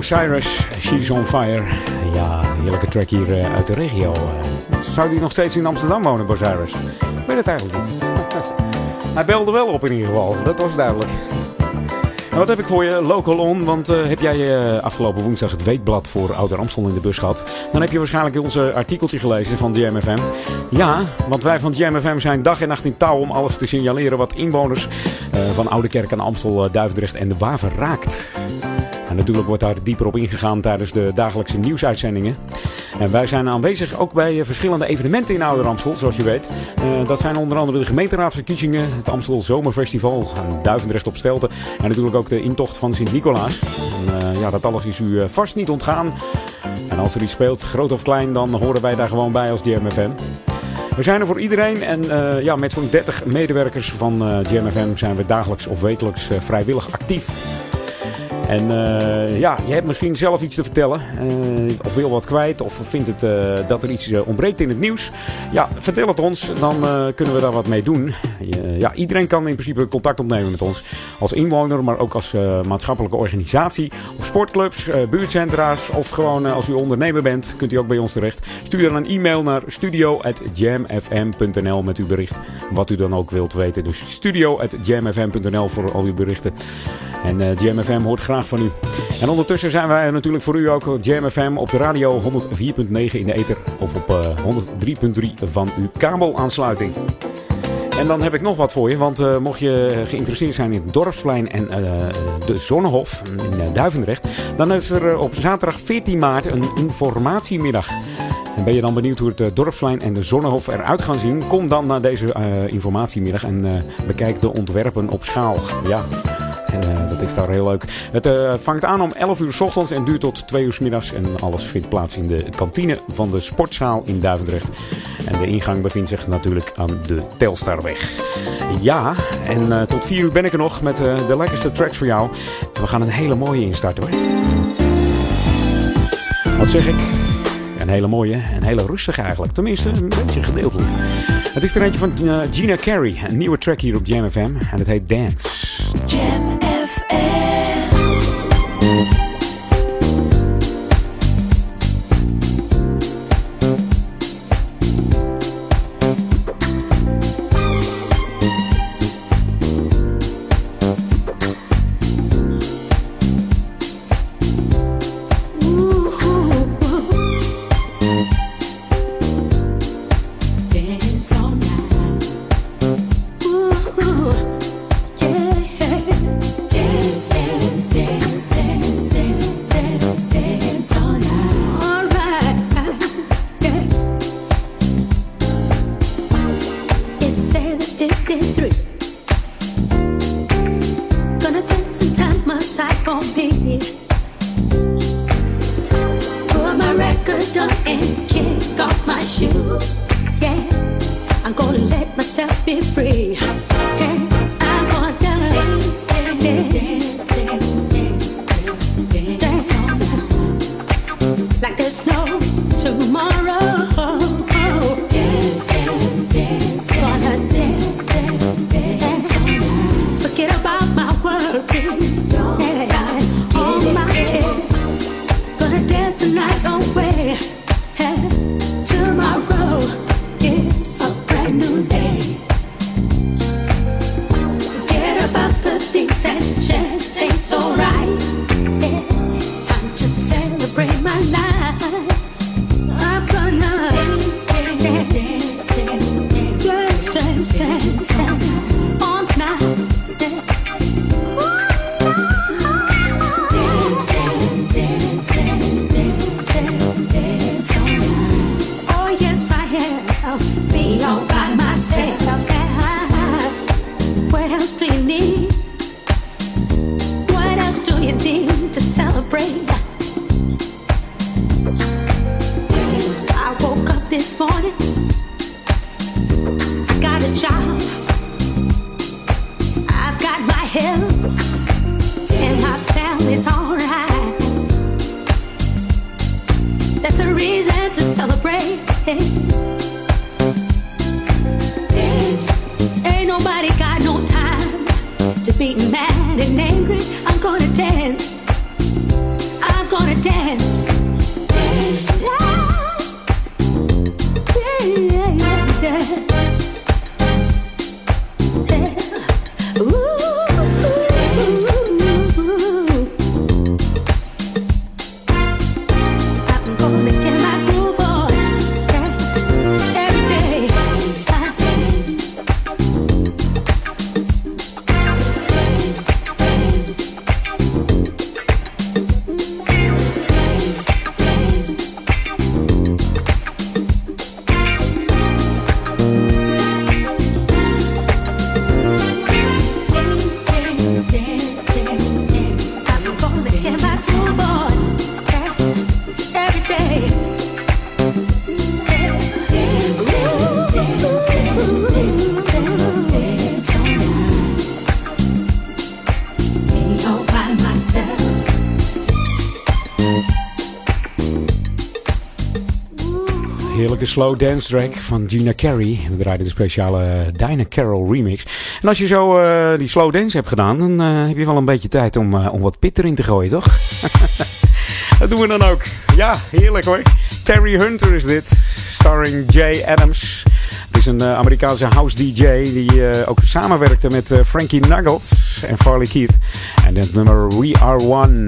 Cyrus, She's on Fire. Ja, heerlijke track hier eh, uit de regio. Zou die nog steeds in Amsterdam wonen, Bo Cyrus? Ik weet het eigenlijk niet. Hij belde wel op in ieder geval, dat was duidelijk. En wat heb ik voor je? Local On. Want eh, heb jij eh, afgelopen woensdag het weekblad voor Ouder Amstel in de bus gehad? Dan heb je waarschijnlijk ons eh, artikeltje gelezen van JMFM. Ja, want wij van JMFM zijn dag en nacht in touw om alles te signaleren wat inwoners van Oude Kerk aan Amstel, Duivendrecht en de Waver raakt. Natuurlijk wordt daar dieper op ingegaan tijdens de dagelijkse nieuwsuitzendingen. En wij zijn aanwezig ook bij eh, verschillende evenementen in Ouder Amstel, zoals je weet. Eh, dat zijn onder andere de gemeenteraadsverkiezingen, het Amstel Zomerfestival, en Duivendrecht op Stelten. En natuurlijk ook de intocht van Sint-Nicolaas. Eh, ja, dat alles is u vast niet ontgaan. En als er iets speelt, groot of klein, dan horen wij daar gewoon bij als DMFM. We zijn er voor iedereen en ja, met zo'n 30 medewerkers van eh GMFM zijn we dagelijks of wekelijks vrijwillig actief. En eh, ja, je hebt misschien zelf iets te vertellen. eh, of wil wat kwijt. Of vindt het eh, dat er iets ontbreekt in het nieuws. Ja, vertel het ons. Dan kunnen we daar wat mee doen. Ja, iedereen kan in principe contact opnemen met ons. Als inwoner, maar ook als maatschappelijke organisatie. Of sportclubs, buurtcentra's. Of gewoon als u ondernemer bent, kunt u ook bij ons terecht. Stuur dan een e-mail naar studio.jamfm.nl met uw bericht. Wat u dan ook wilt weten. Dus studio.jamfm.nl voor al uw berichten. En JamFM hoort graag van u. En ondertussen zijn wij natuurlijk voor u ook JamFM op de radio 104.9 in de ether. Of op eh 103.3 van uw kabelaansluiting. En dan heb ik nog wat voor je, want eh, mocht je geïnteresseerd zijn in het Dorpsplein en eh, de Zonnehof in eh, Duivendrecht, dan is er eh, op zaterdag 14 maart een informatiemiddag. En ben je dan benieuwd hoe het eh, Dorpsplein en de Zonnehof eruit gaan zien? Kom dan naar deze eh, informatiemiddag en eh, bekijk de ontwerpen op schaal. Ja, Eh, dat is daar heel leuk. Het eh, vangt aan om 11 uur s ochtends en duurt tot 2 uur s middags. En alles vindt plaats in de kantine van de sportzaal in Duivendrecht. En de ingang bevindt zich natuurlijk aan de Telstarweg. Ja, en eh, tot 4 uur ben ik er nog met de lekkerste tracks voor jou. We gaan een hele mooie instarten hoor. Wat zeg ik? Een hele mooie en hele rustige eigenlijk. Tenminste, een beetje gedeeltelijk. Het is er eentje van Gina Carey. Een nieuwe track hier op Jam FM. En het heet Dance. Jam FM. Heerlijke slow dance track van Gina Carey. We draaiden de speciale Dinah Carroll remix. En als je zo eh, die slow dance hebt gedaan, dan eh, heb je wel een beetje tijd om, eh, om wat pit erin te gooien, toch? Dat doen we dan ook. Ja, heerlijk hoor. Terry Hunter is dit, starring Jay Adams. Het is een eh, Amerikaanse house DJ die eh, ook samenwerkte met eh, Frankie Knuckles en Farley Keith. En het nummer We Are One.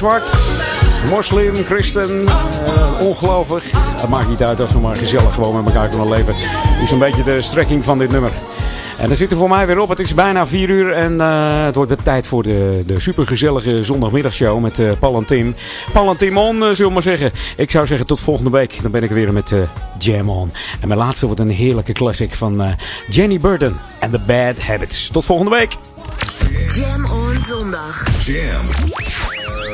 zwart, moslim, christen, uh, ongelovig. Het maakt niet uit als we maar gezellig gewoon met elkaar kunnen leven. Is een beetje de strekking van dit nummer. En dan zit er voor mij weer op. Het is bijna 4 uur en eh, het wordt tijd voor de, de supergezellige zondagmiddagshow met uh, Paul en Tim. Paul en Tim on, zullen we maar zeggen. Ik zou zeggen tot volgende week. Dan ben ik weer met Jam On. En mijn laatste wordt een heerlijke classic van Jenny Burden en The Bad Habits. Tot volgende week. Jam On Zondag. Jam.